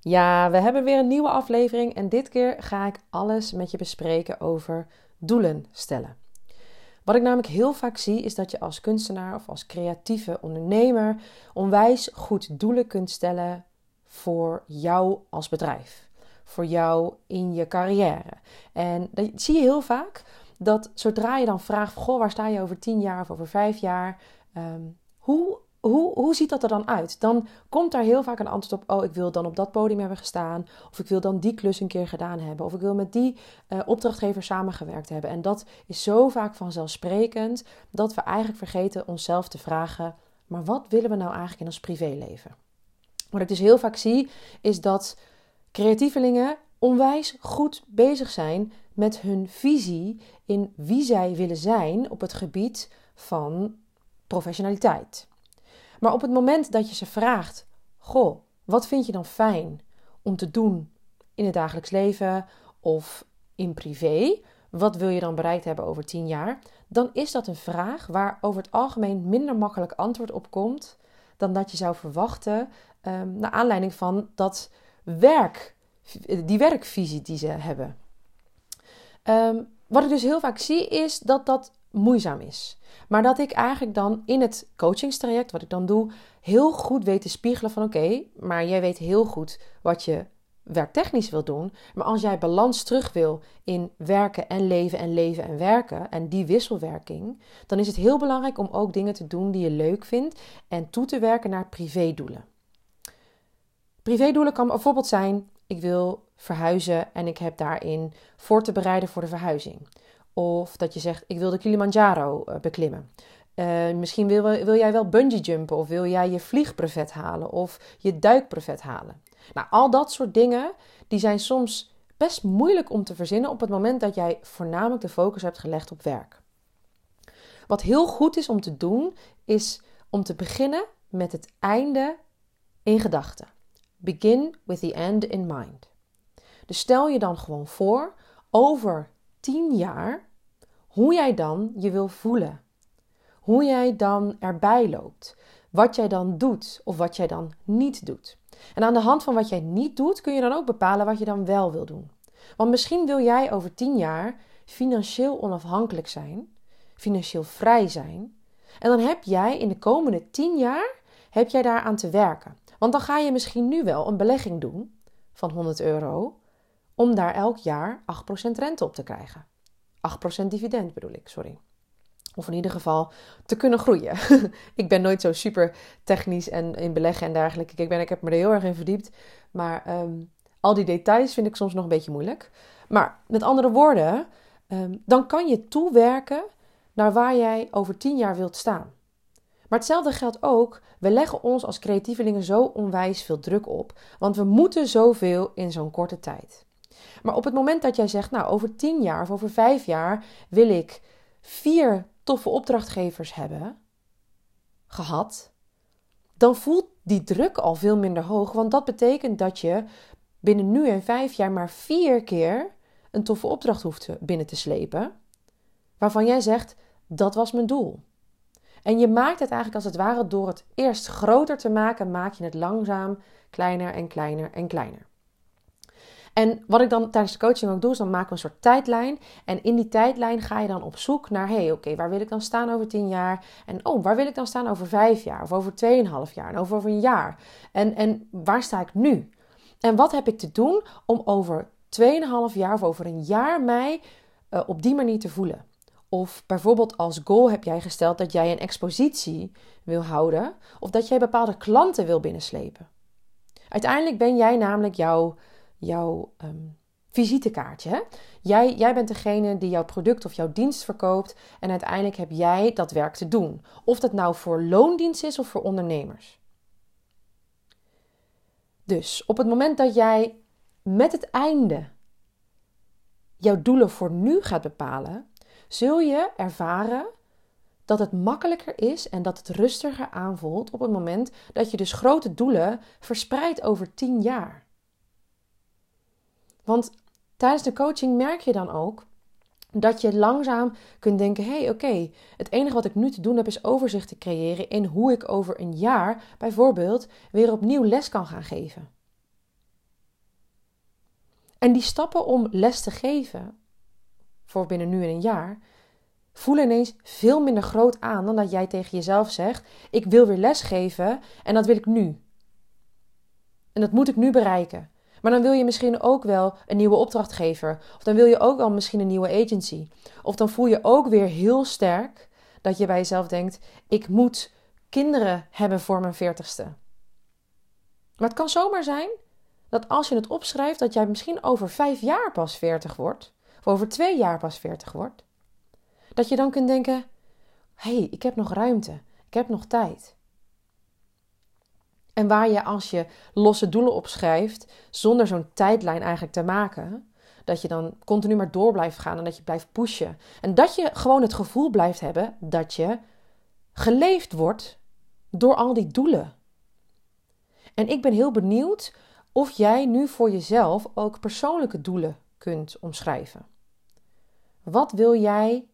Ja, we hebben weer een nieuwe aflevering en dit keer ga ik alles met je bespreken over doelen stellen. Wat ik namelijk heel vaak zie is dat je als kunstenaar of als creatieve ondernemer onwijs goed doelen kunt stellen voor jou als bedrijf, voor jou in je carrière. En dat zie je heel vaak dat zodra je dan vraagt: Goh, waar sta je over tien jaar of over vijf jaar? Ehm, hoe hoe, hoe ziet dat er dan uit? Dan komt daar heel vaak een antwoord op: Oh, ik wil dan op dat podium hebben gestaan. Of ik wil dan die klus een keer gedaan hebben. Of ik wil met die uh, opdrachtgever samengewerkt hebben. En dat is zo vaak vanzelfsprekend dat we eigenlijk vergeten onszelf te vragen: Maar wat willen we nou eigenlijk in ons privéleven? Wat ik dus heel vaak zie, is dat creatievelingen onwijs goed bezig zijn met hun visie in wie zij willen zijn op het gebied van professionaliteit. Maar op het moment dat je ze vraagt: Goh, wat vind je dan fijn om te doen in het dagelijks leven of in privé? Wat wil je dan bereikt hebben over tien jaar? Dan is dat een vraag waar over het algemeen minder makkelijk antwoord op komt dan dat je zou verwachten, um, naar aanleiding van dat werk, die werkvisie die ze hebben. Um, wat ik dus heel vaak zie is dat dat moeizaam is. Maar dat ik eigenlijk dan in het coachingstraject, wat ik dan doe, heel goed weet te spiegelen van oké, maar jij weet heel goed wat je werktechnisch wil doen. Maar als jij balans terug wil in werken en leven en leven en werken en die wisselwerking, dan is het heel belangrijk om ook dingen te doen die je leuk vindt en toe te werken naar privédoelen. Privédoelen kan bijvoorbeeld zijn: ik wil verhuizen en ik heb daarin voor te bereiden voor de verhuizing. Of dat je zegt, ik wil de Kilimanjaro uh, beklimmen. Uh, misschien wil, wil jij wel bungee jumpen of wil jij je vliegbrevet halen of je duikbrevet halen. Nou, al dat soort dingen, die zijn soms best moeilijk om te verzinnen op het moment dat jij voornamelijk de focus hebt gelegd op werk. Wat heel goed is om te doen, is om te beginnen met het einde in gedachten. Begin with the end in mind. Dus stel je dan gewoon voor, over tien jaar hoe jij dan je wil voelen. Hoe jij dan erbij loopt. Wat jij dan doet of wat jij dan niet doet. En aan de hand van wat jij niet doet, kun je dan ook bepalen wat je dan wel wil doen. Want misschien wil jij over tien jaar financieel onafhankelijk zijn, financieel vrij zijn. En dan heb jij in de komende tien jaar heb jij daaraan te werken. Want dan ga je misschien nu wel een belegging doen van 100 euro om daar elk jaar 8% rente op te krijgen. 8% dividend bedoel ik, sorry. Of in ieder geval te kunnen groeien. ik ben nooit zo super technisch en in beleggen en dergelijke. Ik, ben, ik heb me er heel erg in verdiept. Maar ehm, al die details vind ik soms nog een beetje moeilijk. Maar met andere woorden, ehm, dan kan je toewerken naar waar jij over 10 jaar wilt staan. Maar hetzelfde geldt ook, we leggen ons als creatievelingen zo onwijs veel druk op, want we moeten zoveel in zo'n korte tijd. Maar op het moment dat jij zegt, nou, over tien jaar of over vijf jaar wil ik vier toffe opdrachtgevers hebben gehad, dan voelt die druk al veel minder hoog. Want dat betekent dat je binnen nu en vijf jaar maar vier keer een toffe opdracht hoeft binnen te slepen. Waarvan jij zegt, dat was mijn doel. En je maakt het eigenlijk als het ware door het eerst groter te maken, maak je het langzaam kleiner en kleiner en kleiner. En wat ik dan tijdens de coaching ook doe, is dan maken we een soort tijdlijn. En in die tijdlijn ga je dan op zoek naar, hé, hey, oké, waar wil ik dan staan over tien jaar? En oh, waar wil ik dan staan over vijf jaar? Of over tweeënhalf jaar? En over, over een jaar? En, en waar sta ik nu? En wat heb ik te doen om over tweeënhalf jaar of over een jaar mij uh, op die manier te voelen? Of bijvoorbeeld als goal heb jij gesteld dat jij een expositie wil houden of dat jij bepaalde klanten wil binnenslepen. Uiteindelijk ben jij namelijk jouw jouw um, visitekaartje. Jij, jij bent degene die jouw product of jouw dienst verkoopt en uiteindelijk heb jij dat werk te doen. Of dat nou voor loondienst is of voor ondernemers. Dus op het moment dat jij met het einde jouw doelen voor nu gaat bepalen, zul je ervaren dat het makkelijker is en dat het rustiger aanvoelt op het moment dat je dus grote doelen verspreidt over 10 jaar. Want tijdens de coaching merk je dan ook dat je langzaam kunt denken: hé, hey, oké, het enige wat ik nu te doen heb is overzicht te creëren in hoe ik over een jaar bijvoorbeeld weer opnieuw les kan gaan geven. En die stappen om les te geven, voor binnen nu en een jaar, voelen ineens veel minder groot aan dan dat jij tegen jezelf zegt: Ik wil weer lesgeven en dat wil ik nu. En dat moet ik nu bereiken. Maar dan wil je misschien ook wel een nieuwe opdrachtgever. Of dan wil je ook wel misschien een nieuwe agency. Of dan voel je ook weer heel sterk dat je bij jezelf denkt: ik moet kinderen hebben voor mijn veertigste. Maar het kan zomaar zijn dat als je het opschrijft, dat jij misschien over vijf jaar pas veertig wordt. Of over twee jaar pas veertig wordt. Dat je dan kunt denken: hé, hey, ik heb nog ruimte. Ik heb nog tijd. En waar je als je losse doelen opschrijft, zonder zo'n tijdlijn eigenlijk te maken, dat je dan continu maar door blijft gaan en dat je blijft pushen. En dat je gewoon het gevoel blijft hebben dat je geleefd wordt door al die doelen. En ik ben heel benieuwd of jij nu voor jezelf ook persoonlijke doelen kunt omschrijven. Wat wil jij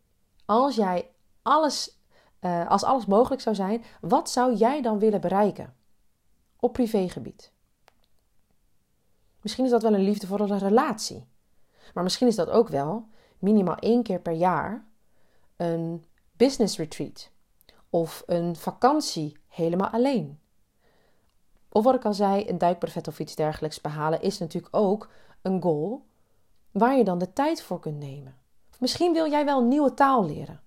als jij alles, uh, als alles mogelijk zou zijn, wat zou jij dan willen bereiken? Op privégebied. Misschien is dat wel een liefdevolle relatie. Maar misschien is dat ook wel minimaal één keer per jaar een business retreat of een vakantie helemaal alleen. Of wat ik al zei, een duikbrevet of iets dergelijks behalen is natuurlijk ook een goal waar je dan de tijd voor kunt nemen. Misschien wil jij wel een nieuwe taal leren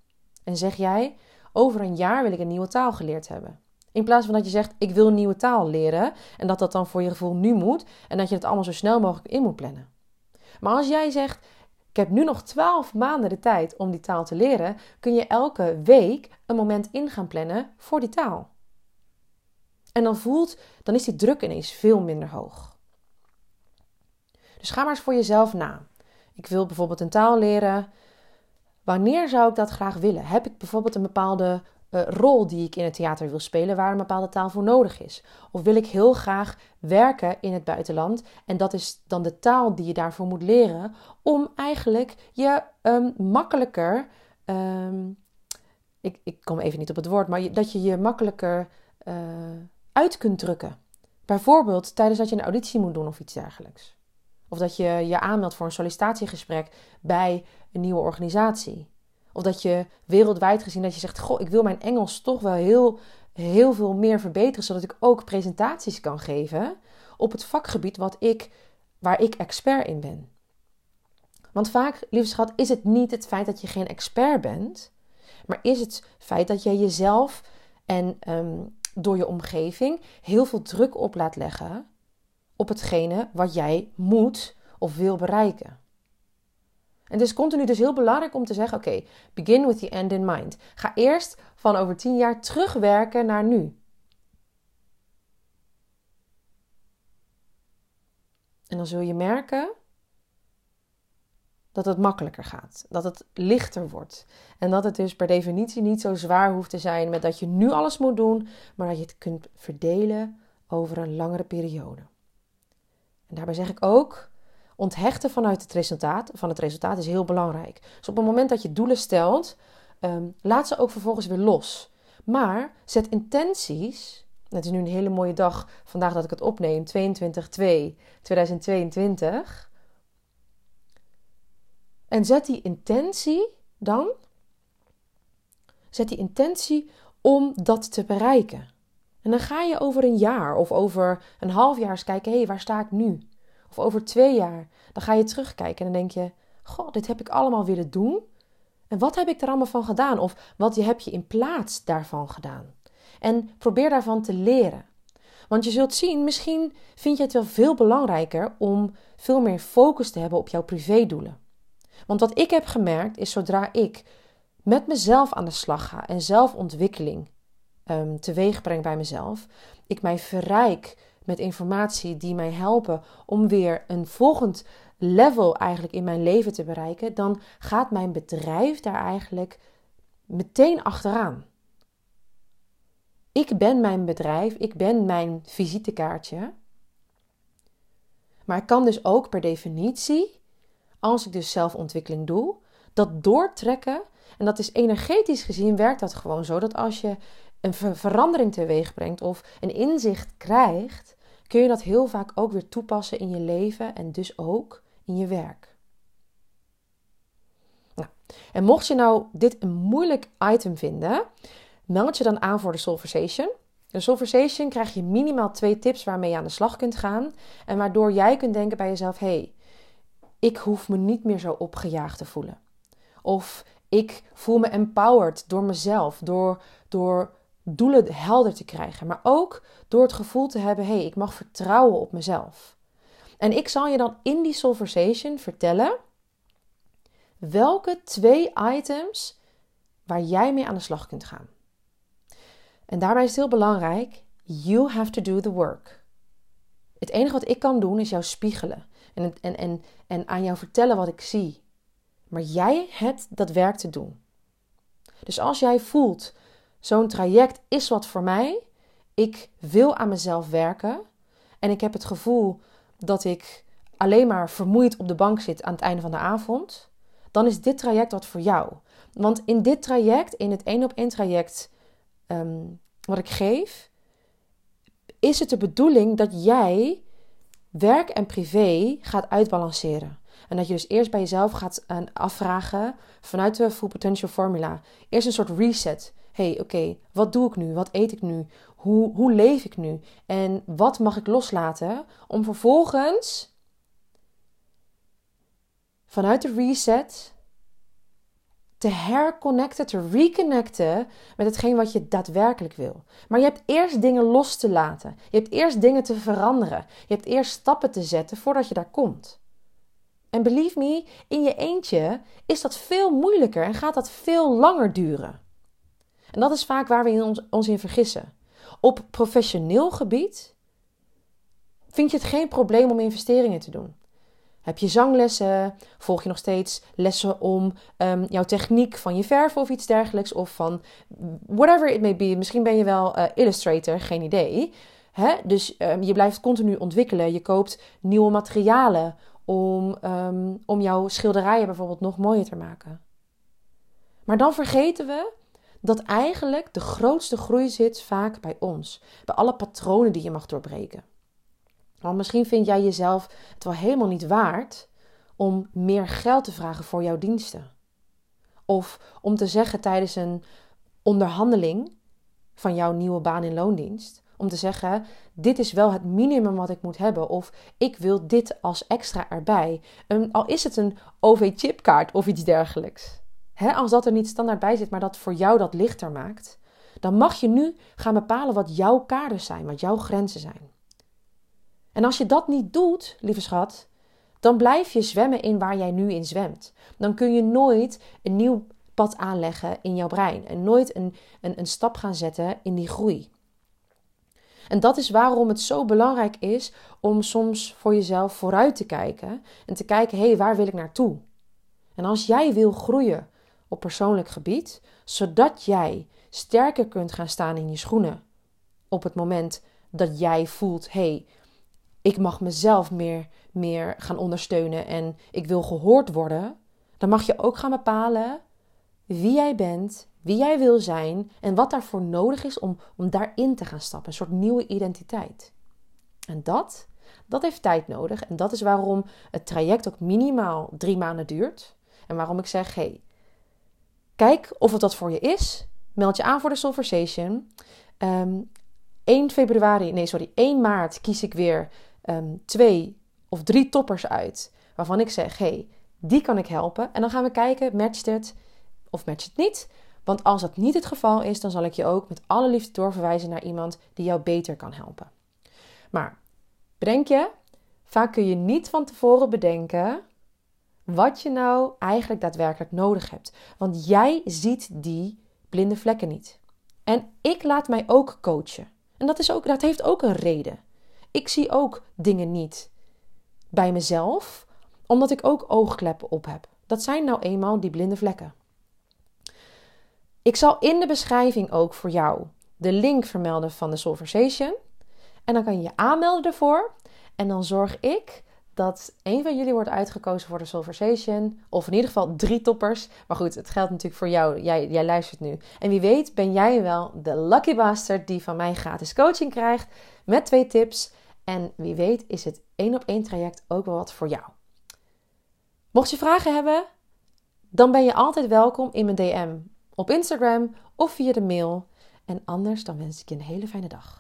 en zeg jij: over een jaar wil ik een nieuwe taal geleerd hebben. In plaats van dat je zegt, ik wil een nieuwe taal leren. En dat dat dan voor je gevoel nu moet. En dat je het allemaal zo snel mogelijk in moet plannen. Maar als jij zegt, ik heb nu nog 12 maanden de tijd om die taal te leren. Kun je elke week een moment in gaan plannen voor die taal. En dan voelt, dan is die druk ineens veel minder hoog. Dus ga maar eens voor jezelf na. Ik wil bijvoorbeeld een taal leren. Wanneer zou ik dat graag willen? Heb ik bijvoorbeeld een bepaalde uh, rol die ik in het theater wil spelen, waar een bepaalde taal voor nodig is? Of wil ik heel graag werken in het buitenland en dat is dan de taal die je daarvoor moet leren, om eigenlijk je um, makkelijker, um, ik, ik kom even niet op het woord, maar dat je je makkelijker uh, uit kunt drukken. Bijvoorbeeld tijdens dat je een auditie moet doen of iets dergelijks. Of dat je je aanmeldt voor een sollicitatiegesprek bij een nieuwe organisatie. Of dat je wereldwijd gezien dat je zegt: Goh, ik wil mijn Engels toch wel heel, heel veel meer verbeteren, zodat ik ook presentaties kan geven op het vakgebied wat ik, waar ik expert in ben. Want vaak, lieve schat, is het niet het feit dat je geen expert bent, maar is het feit dat je jezelf en ehm, door je omgeving heel veel druk op laat leggen op hetgene wat jij moet of wil bereiken. En het is continu dus heel belangrijk om te zeggen: oké, begin with the end in mind. Ga eerst van over tien jaar terugwerken naar nu. En dan zul je merken dat het makkelijker gaat. Dat het lichter wordt. En dat het dus per definitie niet zo zwaar hoeft te zijn met dat je nu alles moet doen, maar dat je het kunt verdelen over een langere periode. En daarbij zeg ik ook: onthechten vanuit het resultaat, van het resultaat is heel belangrijk. Dus op het moment dat je doelen stelt, ehm, laat ze ook vervolgens weer los. Maar zet intenties. Het is nu een hele mooie dag vandaag dat ik het opneem, 22-2-2022. En zet die intentie dan, zet die intentie om dat te bereiken. En dan ga je over een jaar of over een half jaar eens kijken: hé, waar sta ik nu? Of over twee jaar, dan ga je terugkijken en dan denk je: Goh, dit heb ik allemaal willen doen. En wat heb ik er allemaal van gedaan? Of wat heb je in plaats daarvan gedaan? En probeer daarvan te leren. Want je zult zien, misschien vind je het wel veel belangrijker om veel meer focus te hebben op jouw privédoelen. Want wat ik heb gemerkt is zodra ik met mezelf aan de slag ga en zelfontwikkeling um, teweeg breng bij mezelf, ik mij verrijk met informatie die mij helpen om weer een volgend level eigenlijk in mijn leven te bereiken, dan gaat mijn bedrijf daar eigenlijk meteen achteraan. Ik ben mijn bedrijf, ik ben mijn visitekaartje. Maar ik kan dus ook per definitie, als ik dus zelfontwikkeling doe, dat doortrekken. En dat is energetisch gezien werkt dat gewoon zo dat als je een verandering teweeg brengt of een inzicht krijgt, kun je dat heel vaak ook weer toepassen in je leven en dus ook in je werk. Nou, en mocht je nou dit een moeilijk item vinden, meld je dan aan voor de Solversation. De Solversation krijg je minimaal twee tips waarmee je aan de slag kunt gaan. En waardoor jij kunt denken bij jezelf: hé, hey, ik hoef me niet meer zo opgejaagd te voelen. Of ik voel me empowered door mezelf, door, door doelen helder te krijgen. Maar ook door het gevoel te hebben: hé, hey, ik mag vertrouwen op mezelf. En ik zal je dan in die Solversation vertellen welke twee items waar jij mee aan de slag kunt gaan. En daarbij is het heel belangrijk: you have to do the work. Het enige wat ik kan doen is jou spiegelen en, en, en, en aan jou vertellen wat ik zie. Maar jij hebt dat werk te doen. Dus als jij voelt, zo'n traject is wat voor mij, ik wil aan mezelf werken en ik heb het gevoel dat ik alleen maar vermoeid op de bank zit aan het einde van de avond, dan is dit traject wat voor jou. Want in dit traject, in het één op één traject Ehm, wat ik geef, is het de bedoeling dat jij werk en privé gaat uitbalanceren. En dat je dus eerst bij jezelf gaat uh, afvragen vanuit de Full Potential Formula. Eerst een soort reset. hey, oké, wat doe ik nu? Wat eet ik nu? Hoe, hoe leef ik nu? En wat mag ik loslaten? Om vervolgens vanuit de reset te herconnecten, te reconnecten met hetgeen wat je daadwerkelijk wil. Maar je hebt eerst dingen los te laten. Je hebt eerst dingen te veranderen. Je hebt eerst stappen te zetten voordat je daar komt. En believe me, in je eentje is dat veel moeilijker en gaat dat veel langer duren. En dat is vaak waar we ons, in vergissen. Op professioneel gebied vind je het geen probleem om investeringen te doen. Heb je zanglessen? Volg je nog steeds lessen om um, jouw techniek van je verven of iets dergelijks? Of van whatever it may be. Misschien ben je wel uh, illustrator, geen idee. Hè? Dus um, je blijft continu ontwikkelen. Je koopt nieuwe materialen om, um, om jouw schilderijen bijvoorbeeld nog mooier te maken. Maar dan vergeten we dat eigenlijk de grootste groei zit vaak bij ons. Bij alle patronen die je mag doorbreken. Want misschien vind jij jezelf het wel helemaal niet waard om meer geld te vragen voor jouw diensten. Of om te zeggen tijdens een onderhandeling van jouw nieuwe baan in loondienst. Om te zeggen: Dit is wel het minimum wat ik moet hebben. Of ik wil dit als extra erbij. al is het een OV-chipkaart of iets dergelijks. als dat er niet standaard bij zit, maar dat voor jou dat lichter maakt. Dan mag je nu gaan bepalen wat jouw kaders zijn, wat jouw grenzen zijn. En als je dat niet doet, lieve schat, dan blijf je zwemmen in waar jij nu in zwemt. Dan kun je nooit een nieuw pad aanleggen in jouw brein en nooit een, een, een stap gaan zetten in die groei. En dat is waarom het zo belangrijk is om soms voor jezelf vooruit te kijken en te kijken: hé, hey, waar wil ik naartoe? En als jij wil groeien op persoonlijk gebied, zodat jij sterker kunt gaan staan in je schoenen op het moment dat jij voelt: hé, hey, ik mag mezelf meer, meer gaan ondersteunen en ik wil gehoord worden, dan mag je ook gaan bepalen wie jij bent, wie jij wil zijn en wat daarvoor nodig is om, om daarin te gaan stappen. Een soort nieuwe identiteit. En dat, dat heeft tijd nodig. En dat is waarom het traject ook minimaal drie maanden duurt. En waarom ik zeg: hey, kijk of het wat voor je is. Meld je aan voor de Solversation. Um, ehm, 1 februari, nee, sorry, 1 maart kies ik weer Ehm, twee of drie toppers uit waarvan ik zeg: hey, die kan ik helpen. En dan gaan we kijken, matcht het of matcht het niet. Want als dat niet het geval is, dan zal ik je ook met alle liefde doorverwijzen naar iemand die jou beter kan helpen. Maar bedenk je, vaak kun je niet van tevoren bedenken wat je nou eigenlijk daadwerkelijk nodig hebt. Want jij ziet die blinde vlekken niet. En ik laat mij ook coachen. En dat, is ook, dat heeft ook een reden. Ik zie ook dingen niet bij mezelf, omdat ik ook oogkleppen op heb. Dat zijn nou eenmaal die blinde vlekken. Ik zal in de beschrijving ook voor jou de link vermelden van de Solversation. En dan kan je je aanmelden ervoor. En dan zorg ik dat een van jullie wordt uitgekozen voor de Solversation. Of in ieder geval drie toppers. Maar goed, het geldt natuurlijk voor jou. Jij, jij luistert nu. En wie weet ben jij wel de lucky bastard die van mij gratis coaching krijgt. Met twee tips en wie weet is het één op één traject ook wel wat voor jou. Mocht je vragen hebben, dan ben je altijd welkom in mijn DM op Instagram of via de mail. En anders dan wens ik je een hele fijne dag.